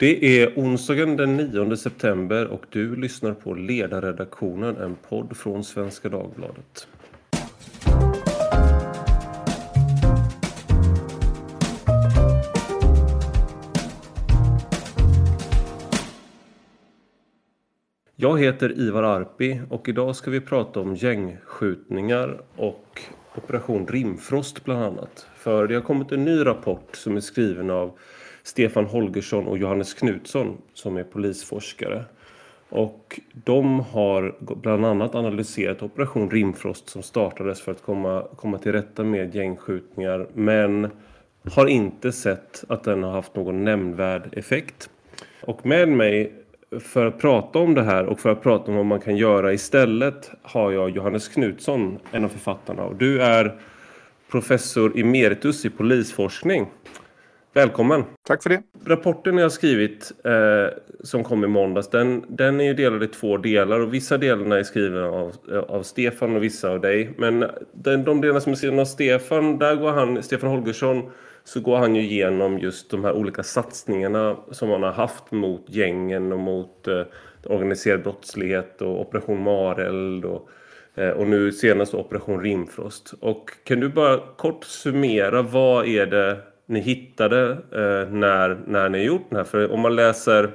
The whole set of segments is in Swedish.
Det är onsdagen den 9 september och du lyssnar på Ledarredaktionen, en podd från Svenska Dagbladet. Jag heter Ivar Arpi och idag ska vi prata om gängskjutningar och Operation Rimfrost bland annat. För det har kommit en ny rapport som är skriven av Stefan Holgersson och Johannes Knutsson som är polisforskare. Och de har bland annat analyserat Operation Rimfrost som startades för att komma, komma till rätta med gängskjutningar men har inte sett att den har haft någon nämnvärd effekt. Och med mig för att prata om det här och för att prata om vad man kan göra istället har jag Johannes Knutsson, en av författarna. Du är professor emeritus i polisforskning. Välkommen! Tack för det! Rapporten jag har skrivit eh, som kom i måndags den, den är ju delad i två delar och vissa delarna är skrivna av, av Stefan och vissa av dig. Men den, de delarna som är skrivna av Stefan, där går han, Stefan Holgersson, så går han ju igenom just de här olika satsningarna som man har haft mot gängen och mot eh, organiserad brottslighet och Operation Mareld och, eh, och nu senast Operation Rimfrost. Och kan du bara kort summera vad är det ni hittade eh, när, när ni gjort den här? För om man läser,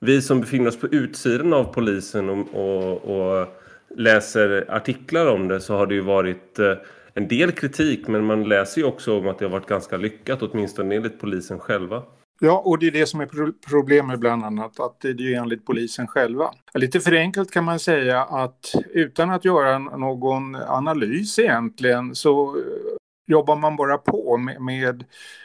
vi som befinner oss på utsidan av polisen och, och, och läser artiklar om det så har det ju varit eh, en del kritik men man läser ju också om att det har varit ganska lyckat åtminstone enligt polisen själva. Ja, och det är det som är problemet bland annat, att det är ju enligt polisen själva. Lite förenklat kan man säga att utan att göra någon analys egentligen så eh, jobbar man bara på med, med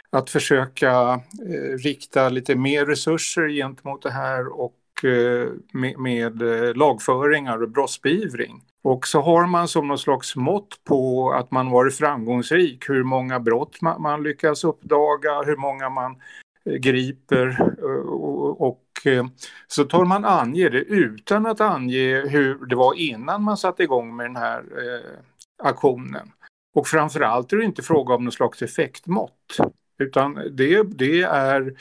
att försöka eh, rikta lite mer resurser gentemot det här och eh, med, med lagföringar och brottsbeivring. Och så har man som någon slags mått på att man varit framgångsrik, hur många brott man, man lyckas uppdaga, hur många man eh, griper eh, och, och eh, så tar man ange det utan att ange hur det var innan man satte igång med den här eh, aktionen. Och framförallt är det inte fråga om någon slags effektmått. Utan det, det är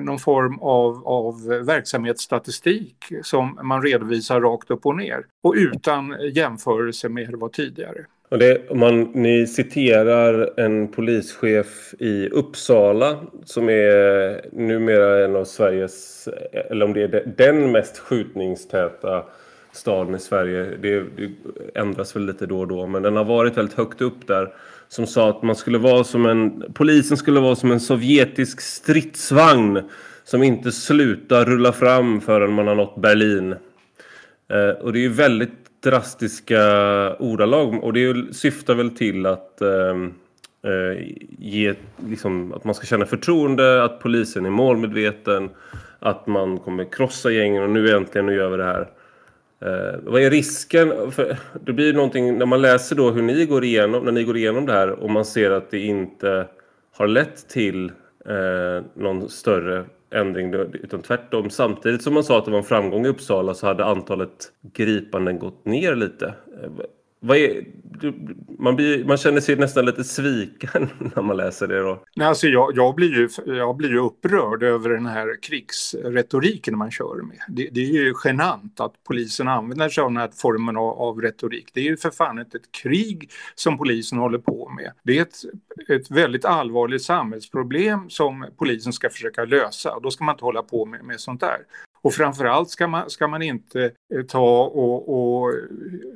någon form av, av verksamhetsstatistik som man redovisar rakt upp och ner. Och utan jämförelse med hur det var tidigare. Och det, man, ni citerar en polischef i Uppsala som är numera en av Sveriges, eller om det är den mest skjutningstäta staden i Sverige. Det, det, ändras väl lite då och då men den har varit väldigt högt upp där. Som sa att man skulle vara som en, polisen skulle vara som en sovjetisk stridsvagn som inte slutar rulla fram förrän man har nått Berlin. Eh, och det är ju väldigt drastiska ordalag och det syftar väl till att eh, eh ge, liksom, att man ska känna förtroende, att polisen är målmedveten, att man kommer krossa gängen och nu äntligen nu gör vi det här. Eh, vad är risken? För det blir någonting när man läser då hur ni går igenom, när ni går igenom det här och man ser att det inte har lett till eh, någon större ändring utan tvärtom. Samtidigt som man sa att det var en framgång i Uppsala så hade antalet gripanden gått ner lite. Eh, vad är, man, blir, man känner sig nästan lite sviken när man läser det då. Nej, alltså jag, jag, blir ju, jag blir ju upprörd över den här krigsretoriken man kör med. Det, det är ju genant att polisen använder sig av den här formen av, av, retorik. Det är ju för fan inte ett krig som polisen håller på med. Det är ett, ett väldigt allvarligt samhällsproblem som polisen ska försöka lösa. Då ska man inte hålla på med, med sånt där. Och framförallt ska man, ska man inte eh, ta och, och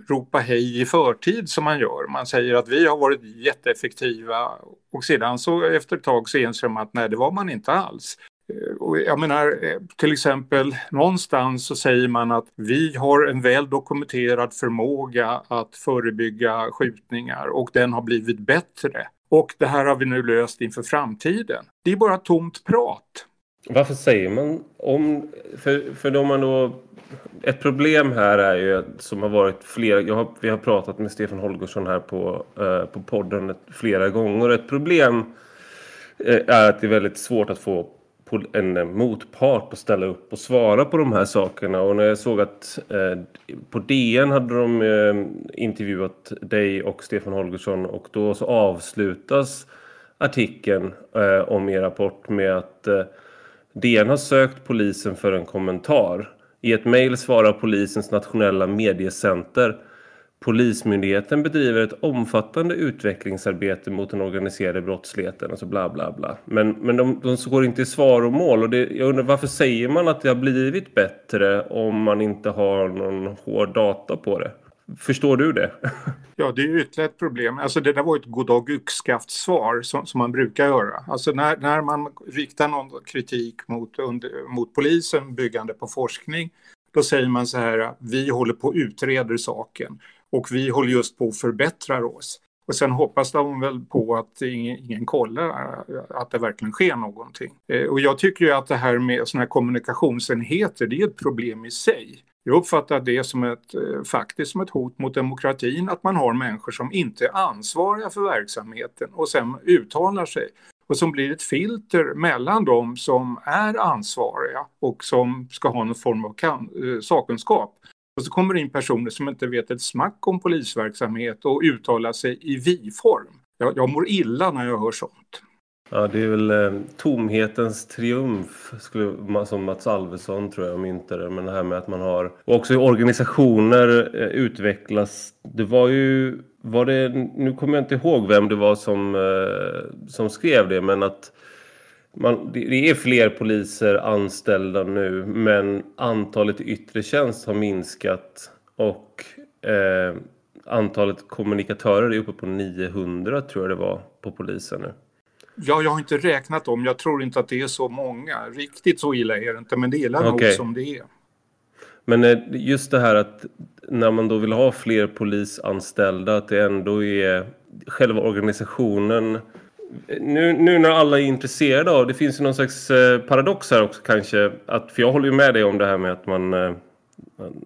ropa hej i förtid som man gör. Man säger att vi har varit jätteeffektiva och sedan så efter ett tag så inser man att nej det var man inte alls. Eh, och jag menar, eh, till exempel någonstans så säger man att vi har en väl dokumenterad förmåga att förebygga skjutningar och den har blivit bättre. Och det här har vi nu löst inför framtiden. Det är bara tomt prat. Varför säger man om... För, för då man då... Ett problem här är ju som har varit flera... Jag har, vi har pratat med Stefan Holgersson här på, eh, på podden flera gånger. Ett problem eh, är att det är väldigt svårt att få en eh, motpart att ställa upp och svara på de här sakerna. Och när jag såg att eh, på DN hade de eh, intervjuat dig och Stefan Holgersson och då så avslutas artikeln eh, om er rapport med att eh, DN har sökt polisen för en kommentar. I ett mejl svarar polisens nationella mediecenter Polismyndigheten bedriver ett omfattande utvecklingsarbete mot den organiserade brottsligheten. Alltså bla bla bla. Men, men de, de går inte i svar och mål. Och det, jag undrar varför säger man att det har blivit bättre om man inte har någon hård data på det? Förstår du det? Ja, det är ytterligare ett problem. Alltså det där var ett goddag yxskaft svar som, som man brukar göra. Alltså när, när man riktar någon kritik mot, under, mot polisen byggande på forskning då säger man så här, vi håller på att utreda saken och vi håller just på att förbättra oss. Och sen hoppas de väl på att ingen, ingen kollar äh, att det verkligen sker någonting. Eh, och jag tycker ju att det här med sådana här kommunikationsenheter, det är ett problem i sig. Jag uppfattar det som ett, eh, faktiskt som ett hot mot demokratin att man har människor som inte är ansvariga för verksamheten och sen uttalar sig och som blir ett filter mellan de som är ansvariga och som ska ha någon form av kan, eh, sakkunskap och så kommer det in personer som inte vet ett smack om polisverksamhet och uttalar sig i vi-form. Jag, jag mår illa när jag hör sånt. Ja, det är väl eh, tomhetens triumf skulle, som Mats Alvesson tror jag myntade. det. Men det här med att man har... Och också hur organisationer eh, utvecklas. Det var ju... Var det, nu kommer jag inte ihåg vem det var som, eh, som skrev det. Men att man, det är fler poliser anställda nu men antalet i yttre tjänst har minskat och eh, antalet kommunikatörer är uppe på 900 tror jag det var på polisen nu. Ja, jag har inte räknat dem. Jag tror inte att det är så många. Riktigt så illa är det inte, men det är okay. nog som det är. Men eh, just det här att när man då vill ha fler polisanställda, att det ändå är själva organisationen nu, nu när alla är intresserade av, det finns ju någon slags eh, paradox här också kanske. Att, för jag håller ju med dig om det här med att man, eh,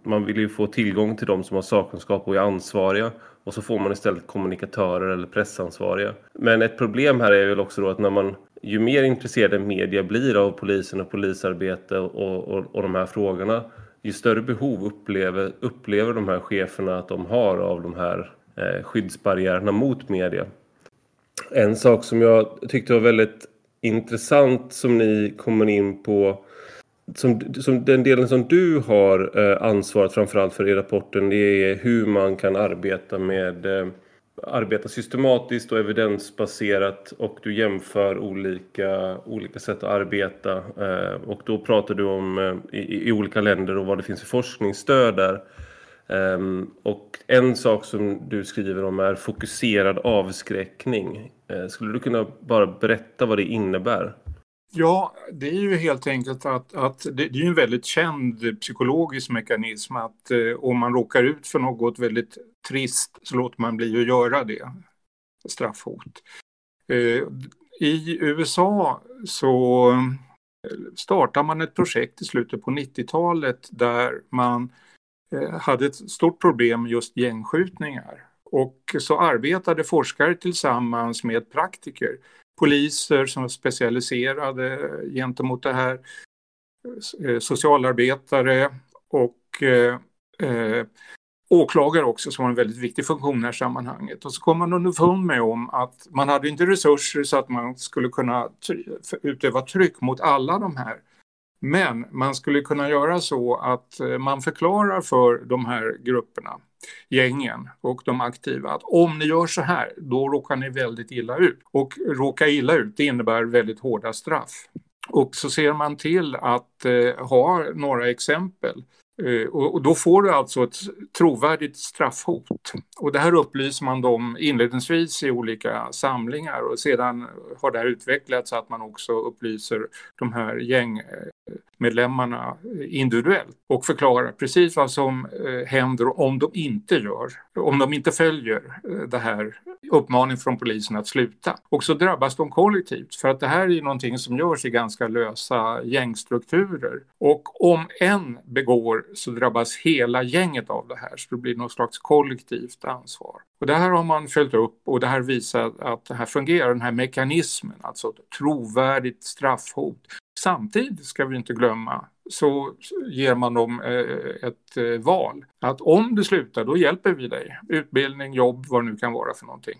man vill ju få tillgång till de som har sakkunskap och är ansvariga. Och så får man istället kommunikatörer eller pressansvariga. Men ett problem här är väl också då att när man, ju mer intresserade media blir av polisen och polisarbete och, och, och de här frågorna. Ju större behov upplever, upplever de här cheferna att de har av de här eh, skyddsbarriärerna mot media. En sak som jag tyckte var väldigt intressant som ni kommer in på som, som den delen som du har eh, ansvarat framförallt för i rapporten det är hur man kan arbeta med eh, arbeta systematiskt och evidensbaserat och du jämför olika, olika sätt att arbeta eh, och då pratar du om eh, i, i, olika länder och vad det finns för forskningsstöd där. Ehm, och en sak som du skriver om är fokuserad avskräckning. Eh, skulle du kunna bara berätta vad det innebär? Ja, det är ju helt enkelt att, att det, det, är en väldigt känd psykologisk mekanism att eh, om man råkar ut för något väldigt trist så låter man bli att göra det. Straffhot. Eh, I USA så eh, startar man ett projekt i slutet på 90-talet där man Eh, hade ett stort problem med just gängskjutningar. Och så arbetade forskare tillsammans med praktiker, poliser som var specialiserade gentemot det här, eh, socialarbetare och eh, eh, åklagare också som har en väldigt viktig funktion i det här sammanhanget. Och så kom man underfund med om att man hade inte resurser så att man skulle kunna utöva tryck mot alla de här men man skulle kunna göra så att eh, man förklarar för de här grupperna, gängen och de aktiva att om ni gör så här, då råkar ni väldigt illa ut. Och råka illa ut, det innebär väldigt hårda straff. Och så ser man till att eh, ha några exempel Eh, och då får du alltså ett trovärdigt straffhot. Och det här upplyser man dem inledningsvis i olika samlingar och sedan har det här utvecklats så att man också upplyser de här gäng eh, medlemmarna individuellt och förklarar precis vad som eh, händer om de inte gör, om de inte följer eh, det här uppmaningen från polisen att sluta. Och så drabbas de kollektivt för att det här är någonting som görs i ganska lösa gängstrukturer. Och om en begår så drabbas hela gänget av det här så det blir något slags kollektivt ansvar. Och det här har man följt upp och det här visar att det här fungerar, den här mekanismen, alltså ett trovärdigt straffhot. Samtidigt ska vi inte glömma så ger man dem eh, ett eh, val. Att om du slutar, då hjälper vi dig. Utbildning, jobb, vad det nu kan vara för någonting.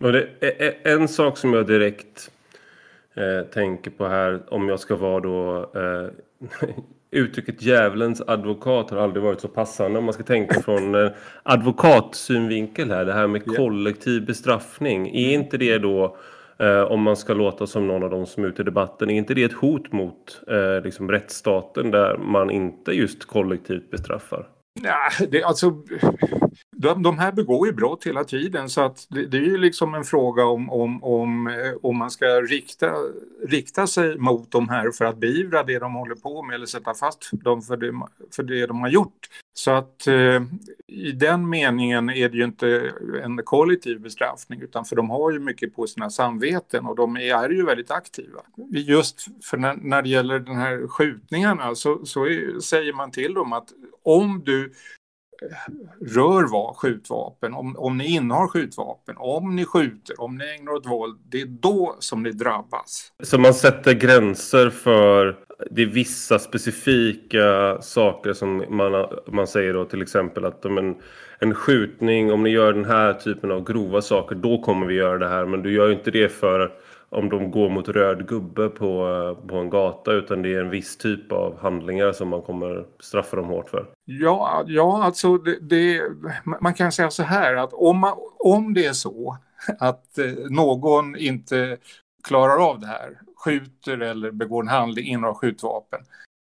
Och det är en sak som jag direkt eh, tänker på här om jag ska vara då eh, uttrycket djävulens advokat har aldrig varit så passande om man ska tänka från eh, advokatsynvinkel här. Det här med kollektiv bestraffning. Är inte det då eh, om man ska låta som någon av de som är ute i debatten, är inte det ett hot mot eh, liksom rättsstaten där man inte just kollektivt bestraffar? Nej, det, alltså, de, de här begår ju brott hela tiden så att det, det är ju liksom en fråga om, om, om, eh, om man ska rikta, rikta sig mot de här för att beivra det de håller på med eller sätta fast dem för det, för det de har gjort. Så att eh, i den meningen är det ju inte en kollektiv bestraffning utan för de har ju mycket på sina samveten och de är ju väldigt aktiva. Just för när, när det gäller den här skjutningarna så, så är, säger man till dem att om du rör var skjutvapen, om, om ni innehar skjutvapen, om ni skjuter, om ni ägnar åt våld, det är då som ni drabbas. Så man sätter gränser för det är vissa specifika saker som man, man säger då till exempel att om en, en skjutning, om ni gör den här typen av grova saker, då kommer vi göra det här. Men du gör ju inte det för om de går mot röd gubbe på, på en gata utan det är en viss typ av handlingar som man kommer straffa dem hårt för. Ja, ja alltså det, det, man kan säga så här att om, man, om det är så att eh, någon inte klarar av det här, skjuter eller begår en handling inom skjutvapen,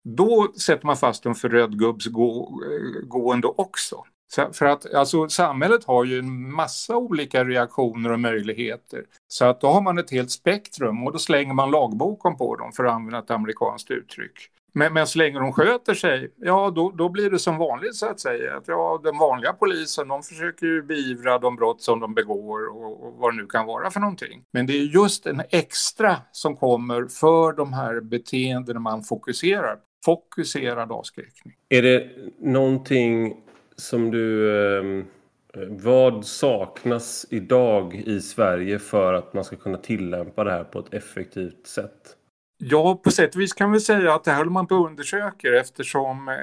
då sätter man fast dem för röd gubbsgående eh, också. För att alltså, samhället har ju en massa olika reaktioner och möjligheter. Så att då har man ett helt spektrum och då slänger man lagboken på dem för att använda ett amerikanskt uttryck. Men, men så länge de sköter sig, ja då, då blir det som vanligt så att säga. Att, ja, den vanliga polisen de försöker ju beivra de brott som de begår och, och vad det nu kan vara för någonting. Men det är just en extra som kommer för de här beteendena man fokuserar. på. Fokuserad avskräckning. Är det någonting som du... Ehm, eh, vad saknas idag i Sverige för att man ska kunna tillämpa det här på ett effektivt sätt? Ja, på sätt och vis kan vi säga att det här håller man på och undersöker eftersom eh,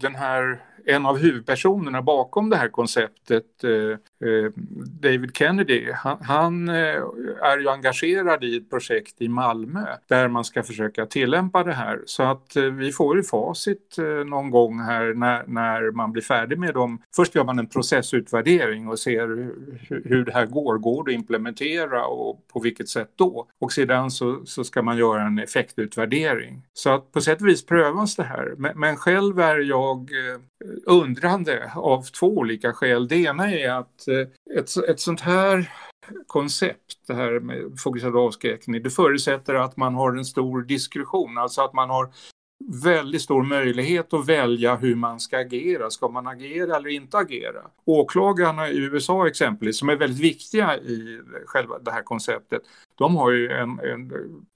den här en av huvudpersonerna bakom det här konceptet, eh, Eh, David Kennedy, han, han, eh, är ju engagerad i ett projekt i Malmö där man ska försöka tillämpa det här. Så att eh, vi får ju facit någon gång här när, när man blir färdig med dem. Först gör man en processutvärdering och ser hur det här går. Går det att implementera och på vilket sätt då? Och sedan så, så ska man göra en effektutvärdering. Så att på sätt och vis prövas det här. Men, men själv är jag undrande av två olika skäl. Det ena är att eh, ett, ett sånt här koncept, det här med fokuserad avskräckning, det förutsätter att man har en stor diskretion, alltså att man har väldigt stor möjlighet att välja hur man ska agera. Ska man agera eller inte agera? Åklagarna i USA exempelvis, som är väldigt viktiga i själva det här konceptet, de har ju en, en,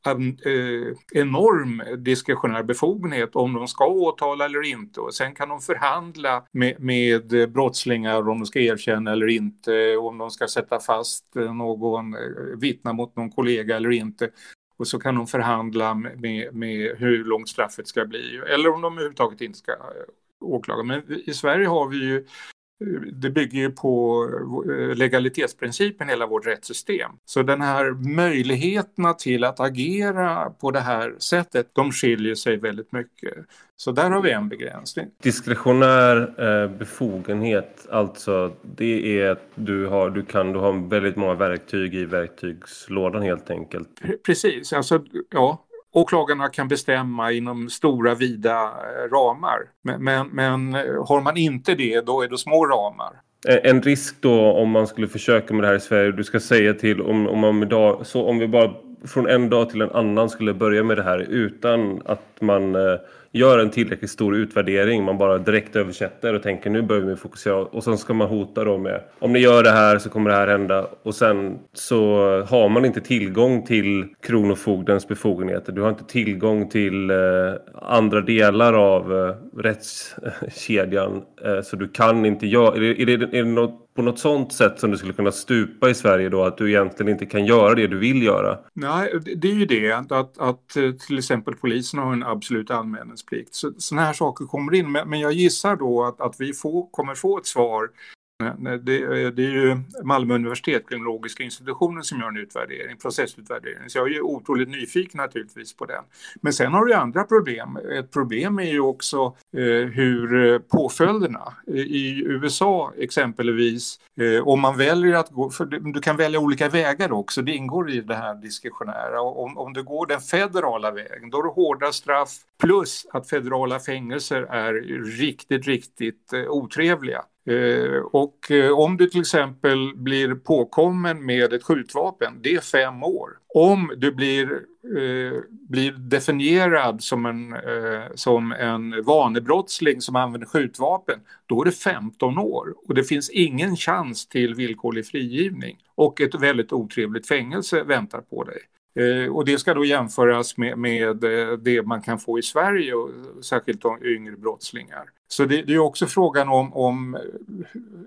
en eh, enorm diskretionär befogenhet om de ska åtala eller inte. Och sen kan de förhandla med, med brottslingar om de ska erkänna eller inte, om de ska sätta fast någon, eh, vittna mot någon kollega eller inte. Och så kan de förhandla med, med hur långt straffet ska bli. Eller om de överhuvudtaget inte ska eh, åklaga. Men i Sverige har vi ju det bygger ju på eh, legalitetsprincipen hela vårt rättssystem. Så den här möjligheterna till att agera på det här sättet, de skiljer sig väldigt mycket. Så där har vi en begränsning. Diskretionär eh, befogenhet, alltså det är att du, har, du kan du har väldigt många verktyg i verktygslådan helt enkelt. Precis, alltså ja, åklagarna kan bestämma inom stora vida eh, ramar. Men, men, men, eh, har man inte det, då är det små ramar. Eh, en risk då om man skulle försöka med det här i Sverige, du ska säga till om, om man idag, så om vi bara från en dag till en annan skulle börja med det här utan att man eh, gör en tillräckligt stor utvärdering. Man bara direkt översätter och tänker nu börjar vi fokusera och sen ska man hota då med om ni gör det här så kommer det här hända och sen så har man inte tillgång till Kronofogdens befogenheter. Du har inte tillgång till eh, andra delar av eh, rättskedjan eh, så du kan inte göra... Är det, är det, är det något på något sånt sätt som du skulle kunna stupa i Sverige då? Att du egentligen inte kan göra det du vill göra? Nej, det är ju det att, att eh, till exempel polisen har en absolut anmälningsplikt. Så, sådana här saker kommer in. Men, men jag gissar då att, att vi får, kommer få ett svar det, eh, det, är ju Malmö universitet, kriminologiska institutionen, som gör en utvärdering, processutvärdering. Så jag är ju otroligt nyfiken naturligtvis på den. Men sen har du andra problem. Ett problem är ju också eh, hur eh, påföljderna. I USA exempelvis, eh, om man väljer att gå, för du kan välja olika vägar också, det ingår i det här diskretionära. Om, om du går den federala vägen, då är det hårda straff plus att federala fängelser är riktigt, riktigt eh, otrevliga. Eh, och eh, om du till exempel blir påkommen med ett skjutvapen, det är fem år. Om du blir, eh, blir definierad som en, eh, som en vanebrottsling som använder skjutvapen, då är det 15 år. Och det finns ingen chans till villkorlig frigivning. Och ett väldigt otrevligt fängelse väntar på dig. Eh, och det ska då jämföras med, med eh, det man kan få i Sverige, och särskilt de yngre brottslingar. Så det, det är också frågan om, om, eh,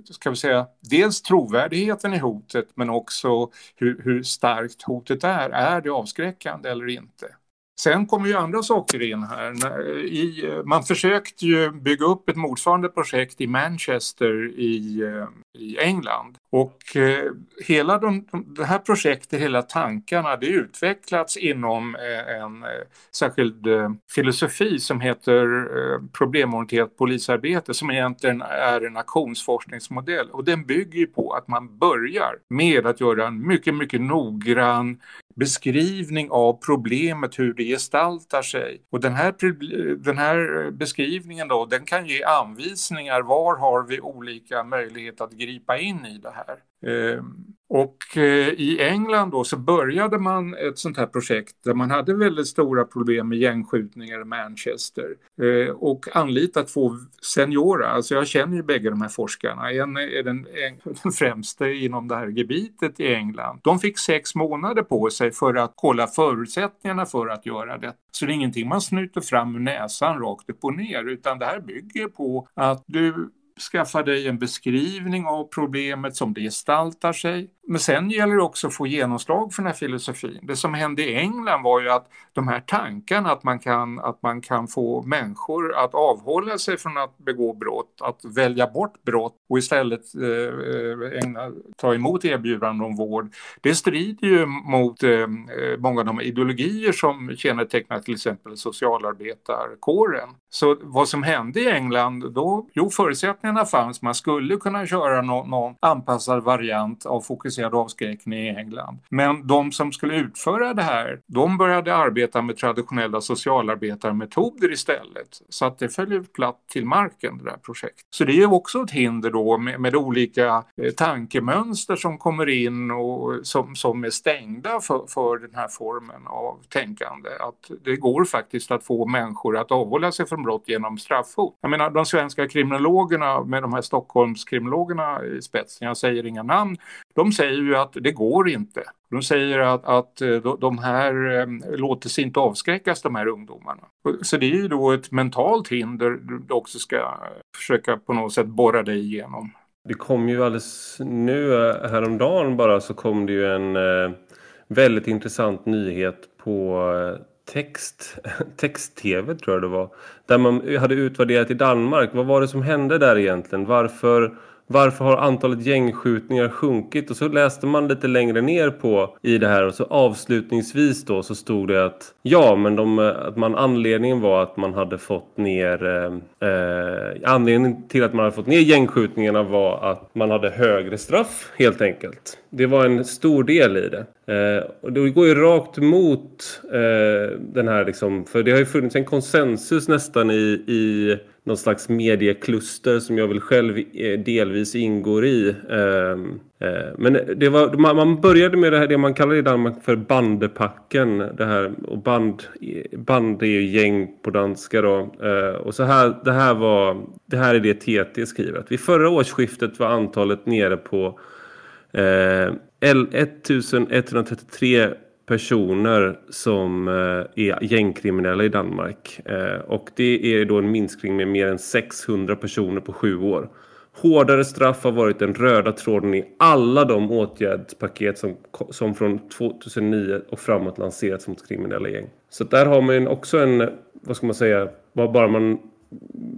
ska vi säga, dels trovärdigheten i hotet men också hur, hur starkt hotet är. Är det avskräckande eller inte? Sen kommer ju andra saker in här. I, eh, man försökte ju bygga upp ett motsvarande projekt i Manchester i, eh, i England. Och eh, hela de, det här projektet, hela tankarna, det utvecklats inom eh, en eh, särskild eh, filosofi som heter problemorienterat polisarbete som egentligen är en aktionsforskningsmodell. Och den bygger ju på att man börjar med att göra en mycket, mycket noggrann beskrivning av problemet, hur det gestaltar sig. Och den här, den här eh, beskrivningen då, den kan ge anvisningar. Var har vi olika möjlighet att gripa in i det här? Ehm, och eh, i England då så började man ett sånt här projekt där man hade väldigt stora problem med gängskjutningar i Manchester eh, och anlitat två seniora, alltså jag känner ju bägge de här forskarna, en är den, den främste inom det här gebitet i England. De fick sex månader på sig för att kolla förutsättningarna för att göra det. Så det är ingenting man snyter fram ur näsan rakt upp och ner utan det här bygger på att du skaffa dig en beskrivning av problemet som det gestaltar sig. Men sen gäller det också att få genomslag för den här filosofin. Det som hände i England var ju att de här tankarna att man kan, att man kan få människor att avhålla sig från att begå brott, att välja bort brott och istället eh, ägna, ta emot erbjudanden om vård. Det strider ju mot eh, många av de ideologier som kännetecknar till exempel socialarbetarkåren. Så vad som hände i England då, jo förutsättningarna fanns, man skulle kunna köra någon, någon anpassad variant av fokuserad avskräckning i England. Men de som skulle utföra det här, de började arbeta med traditionella socialarbetarmetoder istället. Så att det följer platt till marken det där projektet. Så det är ju också ett hinder då med, med olika eh, tankemönster som kommer in och som, som är stängda för, för den här formen av tänkande. Att det går faktiskt att få människor att avhålla sig från brott genom straffhot. Jag menar de svenska kriminologerna med de här Stockholmskriminologerna i spetsen, jag säger inga namn, de säger ju att det går inte. De säger att, att eh, de här eh, låter sig inte avskräckas, de här ungdomarna. Så det är ju då ett mentalt hinder du också ska försöka på något sätt borra dig igenom. Det kom ju alldeles nu eh, häromdagen bara så kom det ju en väldigt intressant nyhet på text, text-tv tror jag det var. Där man hade utvärderat i Danmark. Vad var det som hände där egentligen? Varför varför har antalet gängskjutningar sjunkit? Och så läste man lite längre ner på i det här och så avslutningsvis då så stod det att ja, men de, att man, anledningen var att man hade fått ner eh, eh anledningen till att man hade fått ner gängskjutningarna var att man hade högre straff helt enkelt. Det var en stor del i det. Eh, och det går ju rakt emot eh, den här liksom, för det har ju funnits en konsensus nästan i, i någon slags mediekluster som jag väl själv eh, delvis ingår i. Ehm, eh, men det var, man började med det här det man kallar i Danmark för bandepacken. Det här, och band, band är ju gäng på danska då. Eh, och så här, det här var, det här är det TT skriver. Vid förra årsskiftet var antalet nere på 1133 personer som eh, är gängkriminella i Danmark. Eh, och det är då en minskning med mer än 600 personer på sju år. Hårdare straff har varit den röda tråden i alla de åtgärdspaket som, som från 2009 och framåt lanserats mot kriminella gäng. Så där har man också en, vad ska man säga, bara man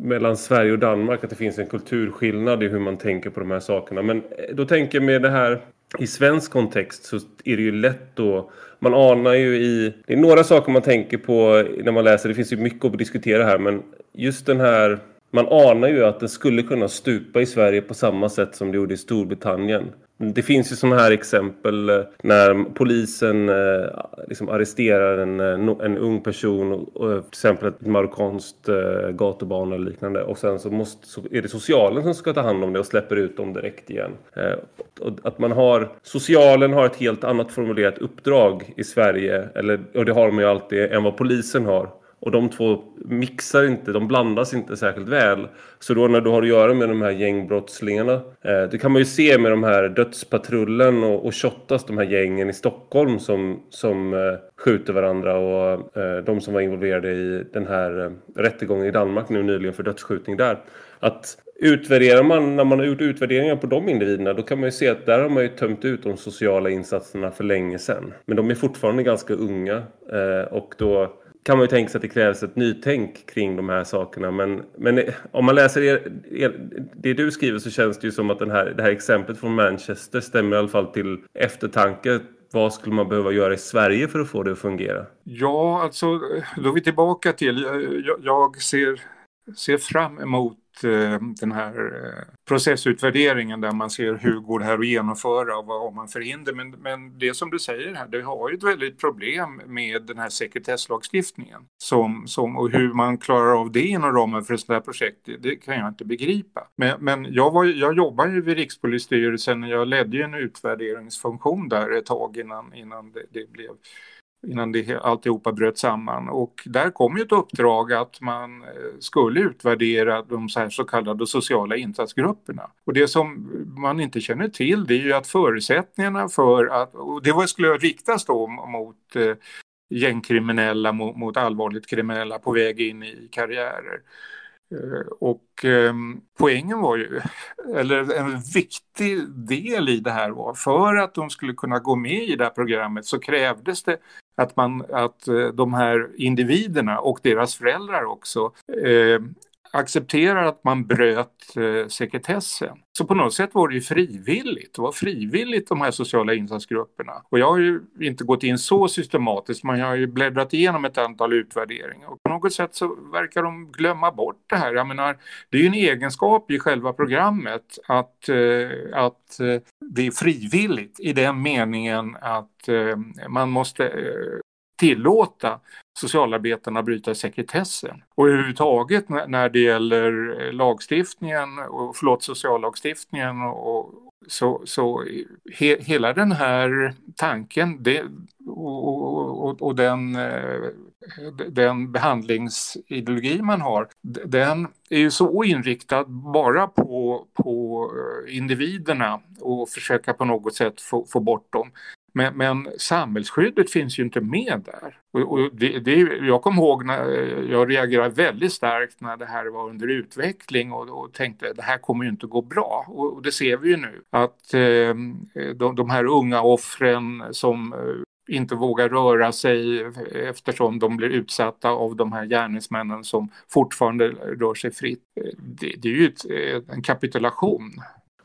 mellan Sverige och Danmark att det finns en kulturskillnad i hur man tänker på de här sakerna. Men eh, då tänker jag med det här i svensk kontext så är det ju lätt då man anar ju i det är några saker man tänker på när man läser det finns ju mycket att diskutera här men just den här man anar ju att den skulle kunna stupa i Sverige på samma sätt som det gjorde i Storbritannien. Det finns ju sådana här exempel eh, när polisen eh, liksom arresterar en, eh, en ung person, till exempel ett marockanskt gatubarn eller liknande. Och sen så, måste, så är det socialen som ska ta hand om det och släpper ut dem direkt igen. Att man har, socialen har ett helt annat formulerat uppdrag i Sverige, eller, och det har de ju alltid, än vad polisen har. Och de två mixar inte, de blandas inte särskilt väl. Så då när du har att göra med de här gängbrottslingarna. Eh, det kan man ju se med de här dödspatrullen och, och Shottaz, de här gängen i Stockholm som, som eh, skjuter varandra. Och eh, de som var involverade i den här eh, rättegången i Danmark nu nyligen för dödsskjutning där. Att utvärderar man, när man har gjort utvärderingar på de individerna då kan man ju se att där har man ju tömt ut de sociala insatserna för länge sedan. Men de är fortfarande ganska unga eh, och då kan man ju tänka sig att det krävs ett nytänk kring de här sakerna. Men, men om man läser er, er, det du skriver så känns det ju som att den här, det här exemplet från Manchester stämmer i alla fall till eftertanke. Vad skulle man behöva göra i Sverige för att få det att fungera? Ja, alltså då är vi tillbaka till, jag, jag ser, ser fram emot Eh, den här eh, processutvärderingen där man ser hur går det här att genomföra och vad har man för hinder. Men, men det som du säger här, det har ju ett väldigt problem med den här sekretesslagstiftningen. Som, som, och hur man klarar av det inom ramen för ett sådant här projekt, det, det kan jag inte begripa. Men, men jag, var, jag jobbade ju vid Rikspolisstyrelsen, jag ledde ju en utvärderingsfunktion där ett tag innan, innan det, det blev innan det, alltihopa bröt samman. Och där kom ju ett uppdrag att man eh, skulle utvärdera de så, så kallade sociala insatsgrupperna. Och det som man inte känner till det är ju att förutsättningarna för att, och det skulle riktas då mot eh, gängkriminella, mot, mot allvarligt kriminella på väg in i karriärer. Eh, och eh, poängen var ju, eller en viktig del i det här var, för att de skulle kunna gå med i det här programmet så krävdes det att, man, att eh, de här individerna och deras föräldrar också eh, accepterar att man bröt eh, sekretessen. Så på något sätt var det ju frivilligt. Det var frivilligt de här sociala insatsgrupperna. Och jag har ju inte gått in så systematiskt men jag har ju bläddrat igenom ett antal utvärderingar. Och på något sätt så verkar de glömma bort det här. Jag menar, det är ju en egenskap i själva programmet att, eh, att eh, det är frivilligt i den meningen att eh, man måste eh, tillåta socialarbetarna bryta sekretessen. Och överhuvudtaget när det gäller eh, lagstiftningen, och, förlåt sociallagstiftningen och, så, så he, hela den här tanken det, och, och, och den, eh, den behandlingsideologi man har, den är ju så inriktad bara på, på eh, individerna och försöka på något sätt få, få bort dem. Men, men samhällsskyddet finns ju inte med där. Och, och det, det, jag kommer ihåg när jag reagerade väldigt starkt när det här var under utveckling och, och tänkte det här kommer ju inte gå bra. Och, och det ser vi ju nu att eh, de, de, här unga offren som eh, inte vågar röra sig eftersom de blir utsatta av de här gärningsmännen som fortfarande rör sig fritt. Eh, det, det är ju ett, eh, en kapitulation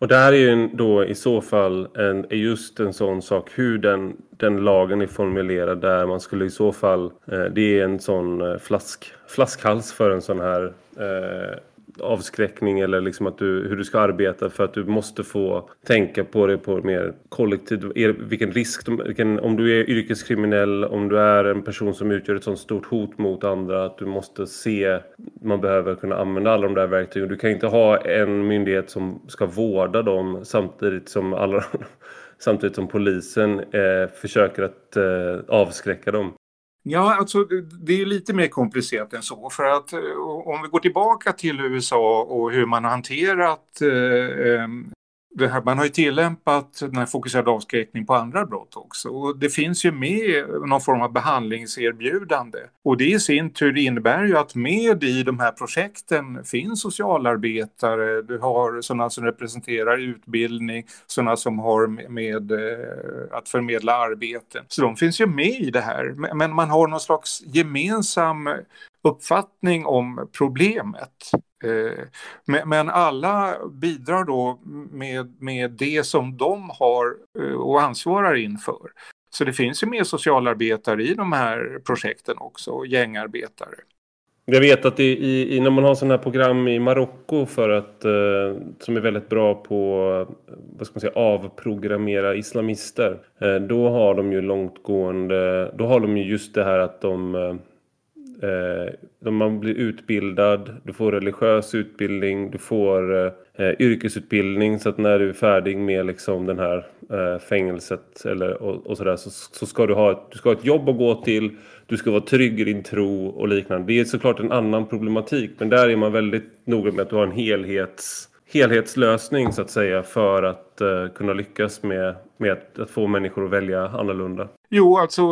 och det här är ju då i så fall en, just en sån sak hur den, den lagen är formulerad där man skulle i så fall, eh, det är en sån eh, flask, flaskhals för en sån här eh, avskräckning eller liksom att du, hur du ska arbeta för att du måste få tänka på det på mer kollektivt. Vilken risk, vilken, om du är yrkeskriminell, om du är en person som utgör ett sånt stort hot mot andra att du måste se, man behöver kunna använda alla de där verktygen. Du kan inte ha en myndighet som ska vårda dem samtidigt som alla samtidigt som polisen eh, försöker att eh, avskräcka dem. Ja, alltså det är lite mer komplicerat än så. För att eh, om vi går tillbaka till USA och hur man har hanterat eh, eh här, man har ju tillämpat den här fokuserade avskräckning på andra brott också. Och det finns ju med någon form av behandlingserbjudande. Och det i sin tur innebär ju att med i de här projekten finns socialarbetare, du har sådana som representerar utbildning, sådana som har med, med att förmedla arbeten. Så de finns ju med i det här. Men man har någon slags gemensam uppfattning om problemet. Eh, men alla bidrar då med, med det som de har eh, och ansvarar inför. Så det finns ju mer socialarbetare i de här projekten också, gängarbetare. Jag vet att i, i, när man har sådana här program i Marocko för att eh, som är väldigt bra på vad ska man säga avprogrammera islamister. Eh, då har de ju långtgående då har de ju just det här att de eh, Eh, man blir utbildad, du får religiös utbildning, du får eh, yrkesutbildning så att när du är färdig med liksom den här eh, fängelset eller, och, och sådär så, så ska du ha, ett, du ska ha ett jobb att gå till du ska vara trygg i din tro och liknande. Det är såklart en annan problematik men där är man väldigt noga med att du har en helhets, helhetslösning så att säga för att uh, kunna lyckas med, med att, att, få människor att välja annorlunda. Jo, alltså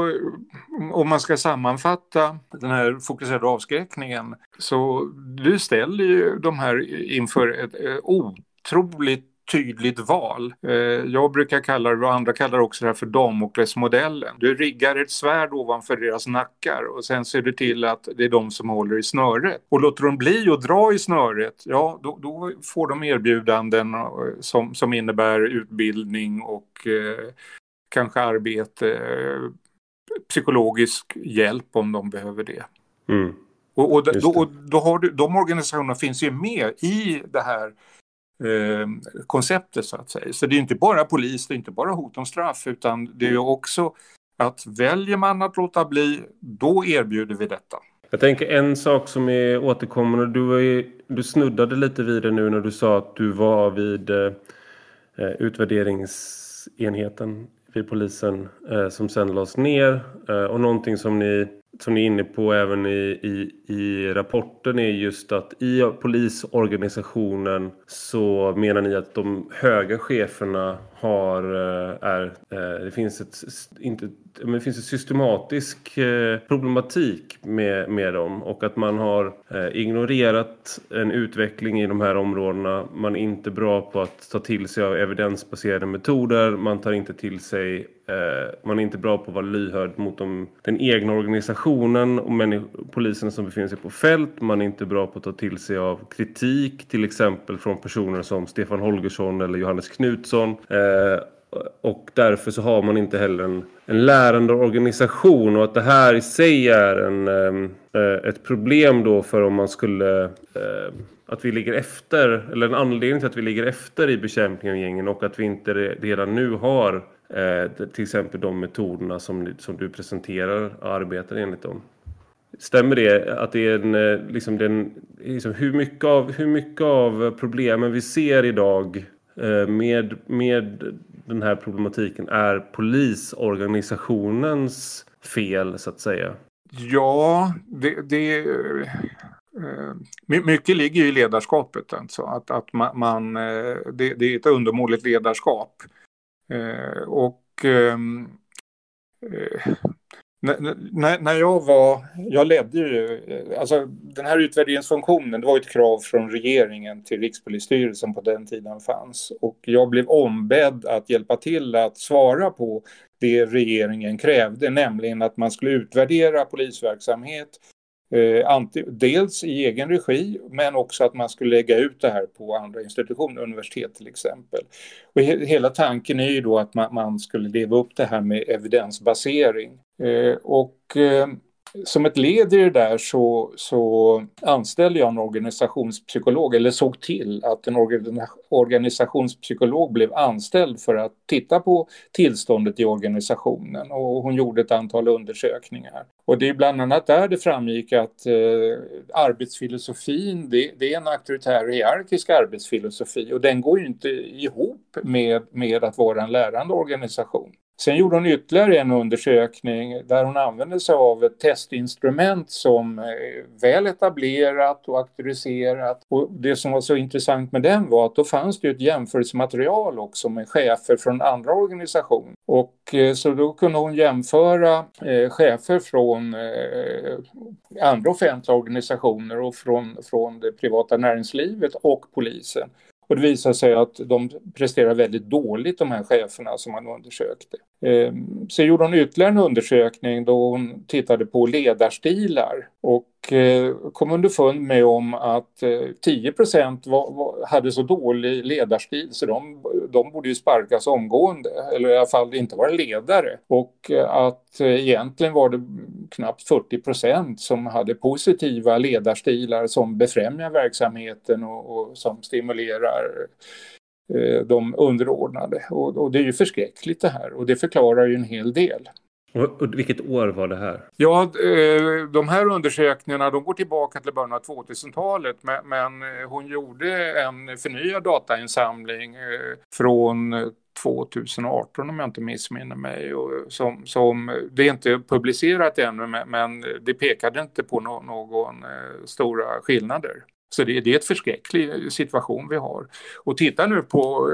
om man ska sammanfatta den här fokuserade avskräckningen så du ställer ju de här inför ett eh, otroligt tydligt val. Eh, jag brukar kalla det, och andra kallar också det här för Damoklesmodellen. Du riggar ett svärd ovanför deras nackar och sen ser du till att det är de som håller i snöret. Och låter de bli att dra i snöret, ja då, då får de erbjudanden eh, som, som innebär utbildning och eh, kanske arbete, psykologisk hjälp om de behöver det. Mm. Och, och, då, och då har du, de organisationerna finns ju med i det här eh, konceptet så att säga. Så det är inte bara polis, det är inte bara hot om straff utan det är också att väljer man att låta bli, då erbjuder vi detta. Jag tänker en sak som är återkommande, du, var du snuddade lite vid det nu när du sa att du var vid eh utvärderingsenheten vid polisen eh, som sen lades ner. Eh, och någonting som ni som ni är inne på även i, i, i rapporten är just att i polisorganisationen så menar ni att de höga cheferna har, eh, är, eh, det finns ett, inte, men det finns en systematisk eh, problematik med, med dem och att man har ignorerat en utveckling i de här områdena. Man är inte bra på att ta till sig av evidensbaserade metoder. Man tar inte till sig man är inte bra på att vara lyhörd mot de, den egna organisationen och poliserna som befinner sig på fält. Man är inte bra på att ta till sig av kritik till exempel från personer som Stefan Holgersson eller Johannes Knutsson. Eh, och därför så har man inte heller en, en lärande organisation och att det här i sig är en, ehm, eh, ett problem då för om man skulle eh, att vi ligger efter eller en anledning till att vi ligger efter i bekämpningen av gängen och att vi inte redan nu har eh, till exempel de metoderna som, som du presenterar och arbetar enligt dem. Stämmer det att det är en, eh, liksom den, liksom hur, mycket av, hur mycket av problemen vi ser idag eh, med, med den här problematiken är polisorganisationens fel så att säga? Ja, det, det, eh, mycket ligger i ledarskapet. Alltså. Att, att man, man det, det, är ett undermåligt ledarskap. Eh, och ehm, när, när jag var, jag ledde ju, eh, alltså den här utvärderingsfunktionen, det var ett krav från regeringen till Rikspolisstyrelsen på den tiden fanns. Och jag blev ombedd att hjälpa till att svara på det regeringen krävde, nämligen att man skulle utvärdera polisverksamhet Eh, Eh, dels i egen regi men också att man skulle lägga ut det här på andra institutioner, universitet till exempel. Och he hela tanken är ju då att man, man, skulle leva upp det här med evidensbasering. Eh, och eh, som ett led i det där så, så anställde jag en organisationspsykolog, eller såg till att en organisationspsykolog blev anställd för att titta på tillståndet i organisationen och hon gjorde ett antal undersökningar. Och det är bland annat där det framgick att eh, arbetsfilosofin, det, det, är en auktoritär hierarkisk arbetsfilosofi och den går ju inte ihop med, med att vara en lärande organisation. Sen gjorde hon ytterligare en undersökning där hon använde sig av ett testinstrument som är väl etablerat och auktoriserat. Och det som var så intressant med den var att då fanns det ett jämförelsematerial också med chefer från andra organisationer. Och eh, så då kunde hon jämföra eh, chefer från andra offentliga organisationer och från, från det privata näringslivet och polisen. Och det visade sig att de presterar väldigt dåligt, de här cheferna som man undersökte. Sen så gjorde hon ytterligare en undersökning då hon tittade på ledarstilar och Eh, kom underfund med om att eh, 10 procent hade så dålig ledarstil så de, de borde ju sparkas omgående eller i alla fall inte vara ledare och eh, att egentligen var det knappt 40 procent som hade positiva ledarstilar som befrämjar verksamheten och, och som stimulerar Eh, de underordnade. Och, och, det är ju förskräckligt det här och det förklarar ju en hel del. Och vilket år var det här? Ja, eh, de här undersökningarna de går tillbaka till början av 2000-talet men, men eh, hon gjorde en förnyad datainsamling eh, från 2018 om jag inte missminner mig. Och som, som, det är inte publicerat ännu men det pekade inte på no, någon stora skillnader. Så det, det är ett förskräcklig situation vi har. Och titta nu på,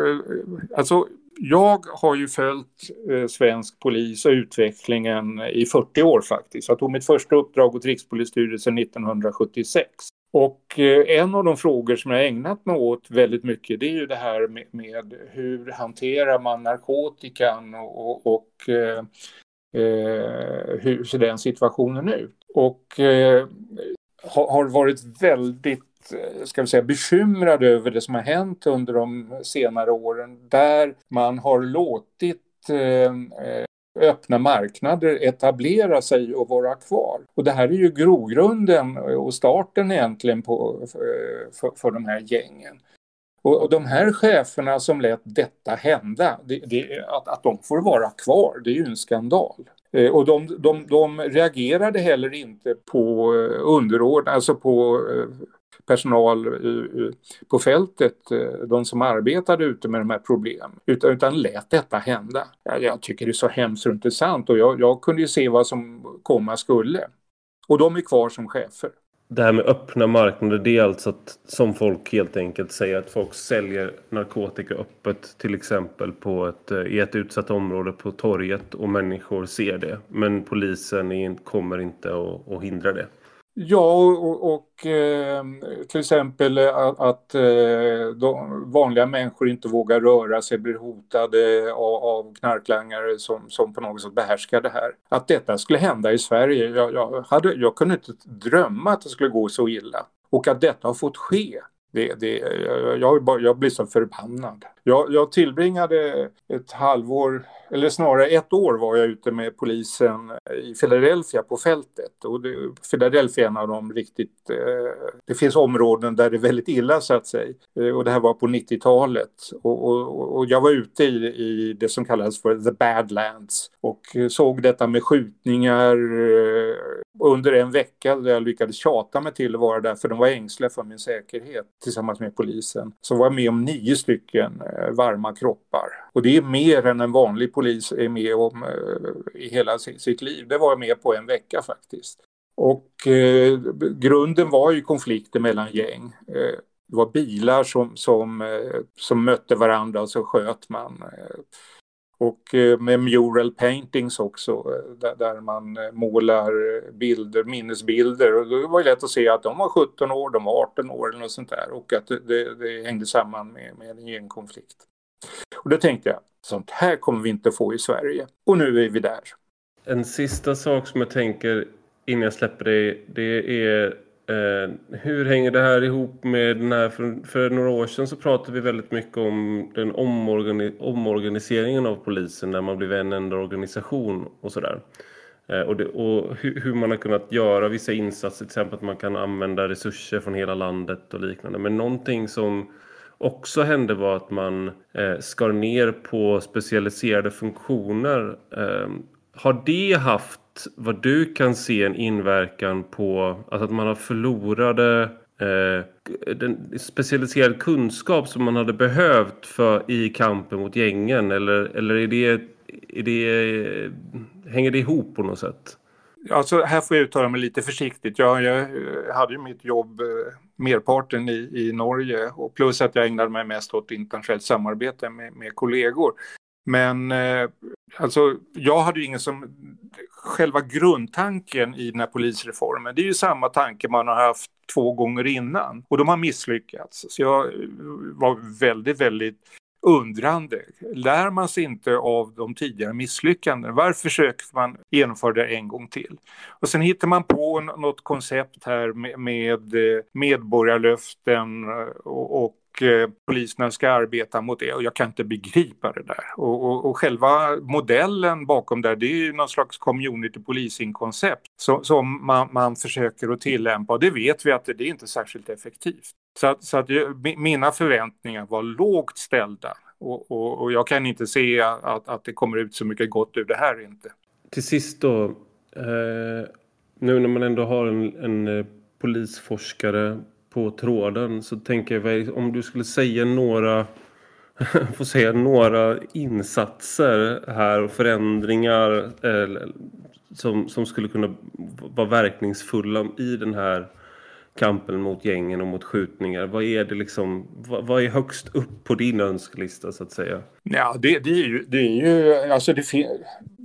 alltså jag har ju följt eh, svensk polis och utvecklingen i 40 år faktiskt. Jag tog mitt första uppdrag åt Rikspolisstyrelsen 1976. Och eh, en av de frågor som jag ägnat mig åt väldigt mycket det är ju det här med, med hur hanterar man narkotikan och, och, och eh, eh hur ser den situationen ut? Och eh, har varit väldigt Eh, ska vi säga, bekymrad över det som har hänt under de senare åren där man har låtit eh, eh öppna marknader etablera sig och vara kvar. Och det här är ju grogrunden och starten egentligen på, eh, för, för de här gängen. Och, och de här cheferna som lät detta hända, det, det, att, att de får vara kvar, det är ju en skandal. Eh, och de, de, de reagerade heller inte på underordnade, alltså på personal på fältet, eh, de som arbetade ute med de här problemen, utan, utan lät detta hända. Jag, tycker det är så hemskt och intressant och jag, jag kunde ju se vad som komma skulle. Och de är kvar som chefer. Det här med öppna marknader, det är alltså att som folk helt enkelt säger att folk säljer narkotika öppet till exempel på ett, eh, i ett utsatt område på torget och människor ser det. Men polisen kommer inte att hindra det. Ja, och, och eh, till exempel eh, att, att eh, vanliga människor inte vågar röra sig, blir hotade av, av knarklangare som, som på något sätt behärskar det här. Att detta skulle hända i Sverige, jag, jag, hade, jag kunde inte drömma att det skulle gå så illa. Och att detta har fått ske det, det, jag, jag blir så förbannad. Jag, jag tillbringade ett halvår, eller snarare ett år var jag ute med polisen i Philadelphia på fältet. Och det, Philadelphia är en av de riktigt... Eh, det finns områden där det är väldigt illa så att säga. Eh, och det här var på 90-talet. Och, och, och, jag var ute i, i det som kallas för the badlands. Och såg detta med skjutningar eh, under en vecka där jag lyckades tjata mig till att vara där för de var ängsliga för min säkerhet tillsammans med polisen. Så var jag med om nio stycken eh, varma kroppar. Och det är mer än en vanlig polis är med om eh, i hela sitt liv. Det var jag med på en vecka faktiskt. Och eh, grunden var ju konflikter mellan gäng. Eh, det var bilar som, som, eh, som mötte varandra och så sköt man. Eh, och eh, med mural paintings också, eh, där man eh, målar bilder, minnesbilder. Och det var lätt att se att de var 17 år, de var 18 år eller något sånt där. Och att det, det hängde samman med, med en genkonflikt. Och då tänkte jag, sånt här kommer vi inte få i Sverige. Och nu är vi där. En sista sak som jag tänker innan jag släpper dig, det är Eh, hur hänger det här ihop med den här, för, för, några år sedan så pratade vi väldigt mycket om den omorgani omorganiseringen av polisen när man blev en enda organisation och sådär. Eh, och, det, och hur, hur, man har kunnat göra vissa insatser, till exempel att man kan använda resurser från hela landet och liknande. Men någonting som också hände var att man eh, skar ner på specialiserade funktioner. Ehm, har det haft vad du kan se en inverkan på alltså att man har förlorade eh, den specialiserad kunskap som man hade behövt för i kampen mot gängen eller, eller är det, är det, hänger det ihop på något sätt? Alltså här får jag uttala mig lite försiktigt. Jag, jag eh, hade ju mitt jobb eh, merparten i, i Norge och plus att jag ägnade mig mest åt internationellt samarbete med, med kollegor. Men eh, alltså, jag hade ju ingen som... Själva grundtanken i den här polisreformen, det är ju samma tanke man har haft två gånger innan och de har misslyckats. Så jag eh, var väldigt, väldigt undrande. Lär man sig inte av de tidigare misslyckandena? Varför försöker man genomföra det en gång till? Och sen hittar man på något koncept här med, med eh, medborgarlöften eh, och, och Eh, poliserna ska arbeta mot det och jag kan inte begripa det där. Och, och, och själva modellen bakom det, det är ju någon slags community policing-koncept som, som man, man, försöker att tillämpa och det vet vi att det, det är inte särskilt effektivt. Så att, så att mina förväntningar var lågt ställda och, och, och, jag kan inte se att, att det kommer ut så mycket gott ur det här inte. Till sist då, eh, nu när man ändå har en, en eh, polisforskare på tråden så tänker jag om du skulle säga några får säga några insatser här och förändringar eh, som, som skulle kunna vara verkningsfulla i den här kampen mot gängen och mot skjutningar? Vad är det liksom, vad, vad är högst upp på din önskelista så att säga? Ja, det, det är ju, det är ju, alltså det,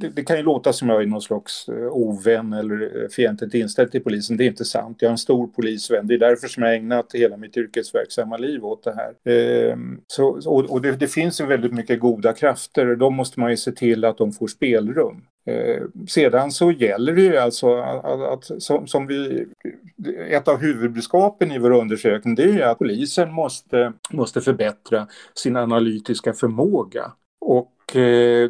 det, det, kan ju låta som jag är någon slags eh, ovän eller eh, fientligt inställd till polisen. Det är inte sant. Jag är en stor polisvän. Det är därför som jag har ägnat hela mitt yrkesverksamma liv åt det här. Ehm, så, och, och det, det finns ju väldigt mycket goda krafter. Då måste man ju se till att de får spelrum. Eh, sedan så gäller det ju alltså att, att som, som, vi, ett av huvudbudskapen i vår undersökning det är ju att polisen måste, måste förbättra sin analytiska förmåga. Och Eh,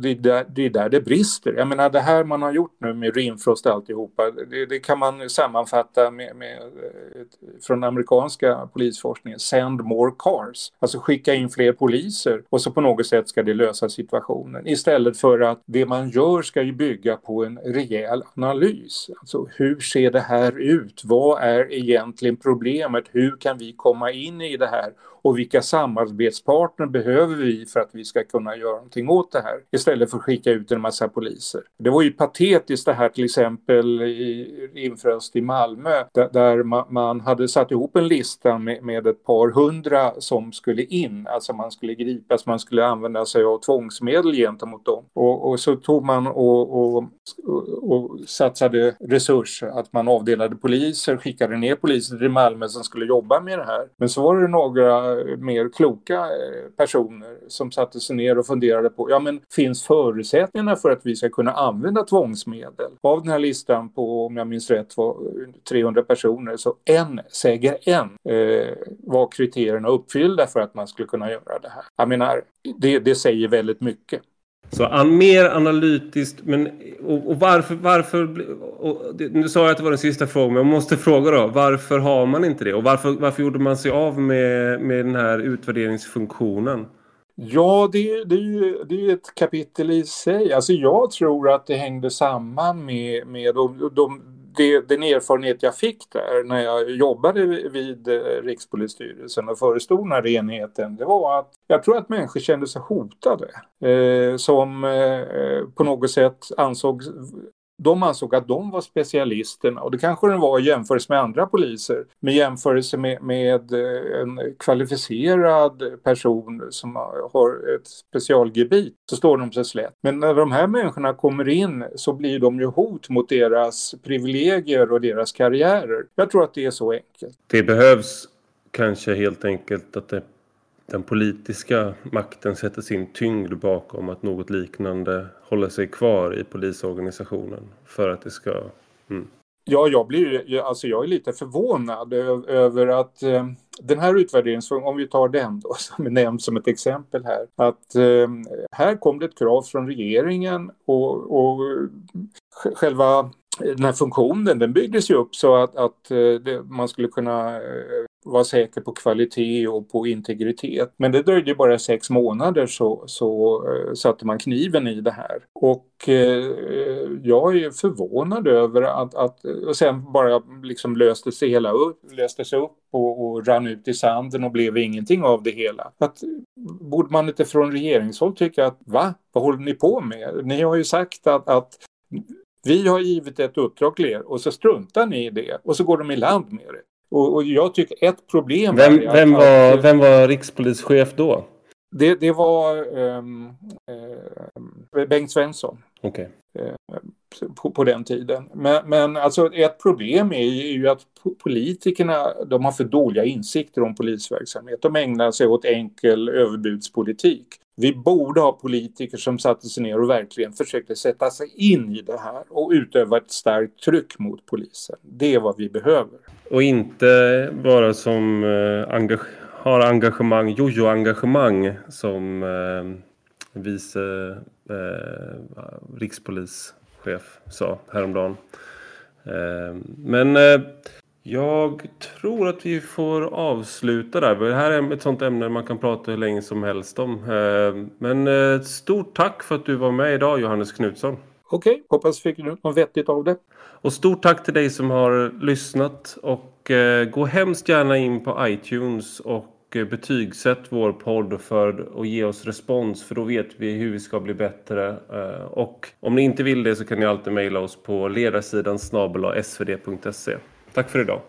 det är, där, det är där det brister. Jag menar det här man har gjort nu med Rimfrost och alltihopa, det, det kan man sammanfatta med, med, eh, från amerikanska polisforskningen, send more cars. Alltså skicka in fler poliser och så på något sätt ska det lösa situationen. Istället för att det man gör ska ju bygga på en rejäl analys. Alltså hur ser det här ut? Vad är egentligen problemet? Hur kan vi komma in i det här? Och vilka samarbetspartner behöver vi för att vi ska kunna göra någonting åt det här istället för att skicka ut en massa poliser. Det var ju patetiskt det här till exempel i infröst i Malmö där, där man, man, hade satt ihop en lista med, med, ett par hundra som skulle in, alltså man skulle gripas, man skulle använda sig av tvångsmedel gentemot dem. Och, och så tog man och, och, och satsade resurser, att man avdelade poliser, skickade ner poliser till Malmö som skulle jobba med det här. Men så var det några mer kloka eh, personer som satte sig ner och funderade funderade på, ja men finns förutsättningarna för att vi ska kunna använda tvångsmedel? Av den här listan på, om jag minns rätt, var 300 personer, så en, säger en, eh, var kriterierna uppfyllda för att man skulle kunna göra det här. Jag menar, det, det säger väldigt mycket. Så an, mer analytiskt, men och, och varför, varför och, nu sa jag att det var den sista frågan, men jag måste fråga då, varför har man inte det? Och varför, varför gjorde man sig av med, med den här utvärderingsfunktionen? Ja, det, det, är ju, det är ett kapitel i sig. Alltså jag tror att det hängde samman med, med de, de, det, den erfarenhet jag fick där när jag jobbade vid eh, Rikspolisstyrelsen och förestod den här enheten. Det var att jag tror att människor kände sig hotade. Eh, som eh, på något sätt ansåg de ansåg att de var specialisterna och det kanske den var i jämförelse med andra poliser. Men jämförelse med, med eh, en kvalificerad person som har ett specialgebit så står de sig slätt. Men när de här människorna kommer in så blir de ju hot mot deras privilegier och deras karriärer. Jag tror att det är så enkelt. Det behövs kanske helt enkelt att det den politiska makten sätter sin tyngd bakom att något liknande håller sig kvar i polisorganisationen för att det ska... Mm. Ja, jag, blir, alltså jag är lite förvånad över att eh, den här utvärderingen, om vi tar den då, som är nämnd som ett exempel här, att eh, här kom det ett krav från regeringen och, och själva den här funktionen den byggdes ju upp så att, att eh, det, man skulle kunna eh, vara säker på kvalitet och på integritet. Men det dröjde bara sex månader så, så uh, satte man kniven i det här. Och uh, jag är förvånad över att, att och sen bara liksom löste sig hela upp, löstes upp och, och rann ut i sanden och blev ingenting av det hela. Att, borde man inte från regeringshåll tycka att va, vad håller ni på med? Ni har ju sagt att, att vi har givit ett uppdrag till er och så struntar ni i det och så går de i land med det. Och, och jag tycker ett problem... Vem, är vem, var, vem var rikspolischef då? Det, det var um, uh, Bengt Svensson. Okay. På, på den tiden. Men, men alltså ett problem är ju att politikerna de har för dåliga insikter om polisverksamhet. De ägnar sig åt enkel överbudspolitik. Vi borde ha politiker som satte sig ner och verkligen försökte sätta sig in i det här och utöva ett starkt tryck mot polisen. Det är vad vi behöver. Och inte bara som eh, engage har engagemang, jojo-engagemang som eh, vice eh, rikspolischef sa häromdagen. Eh, men eh, jag tror att vi får avsluta där. Det här är ett sånt ämne man kan prata hur länge som helst om. Eh, men eh, stort tack för att du var med idag Johannes Knutsson. Okej, okay, hoppas fick du något vettigt av det. Och stort tack till dig som har lyssnat och eh, gå hemskt gärna in på iTunes och och eh, betygsätt vår podd för att ge oss respons för då vet vi hur vi ska bli bättre. Eh, och om ni inte vill det så kan ni alltid mejla oss på ledarsidan snabel svd.se. Tack för idag.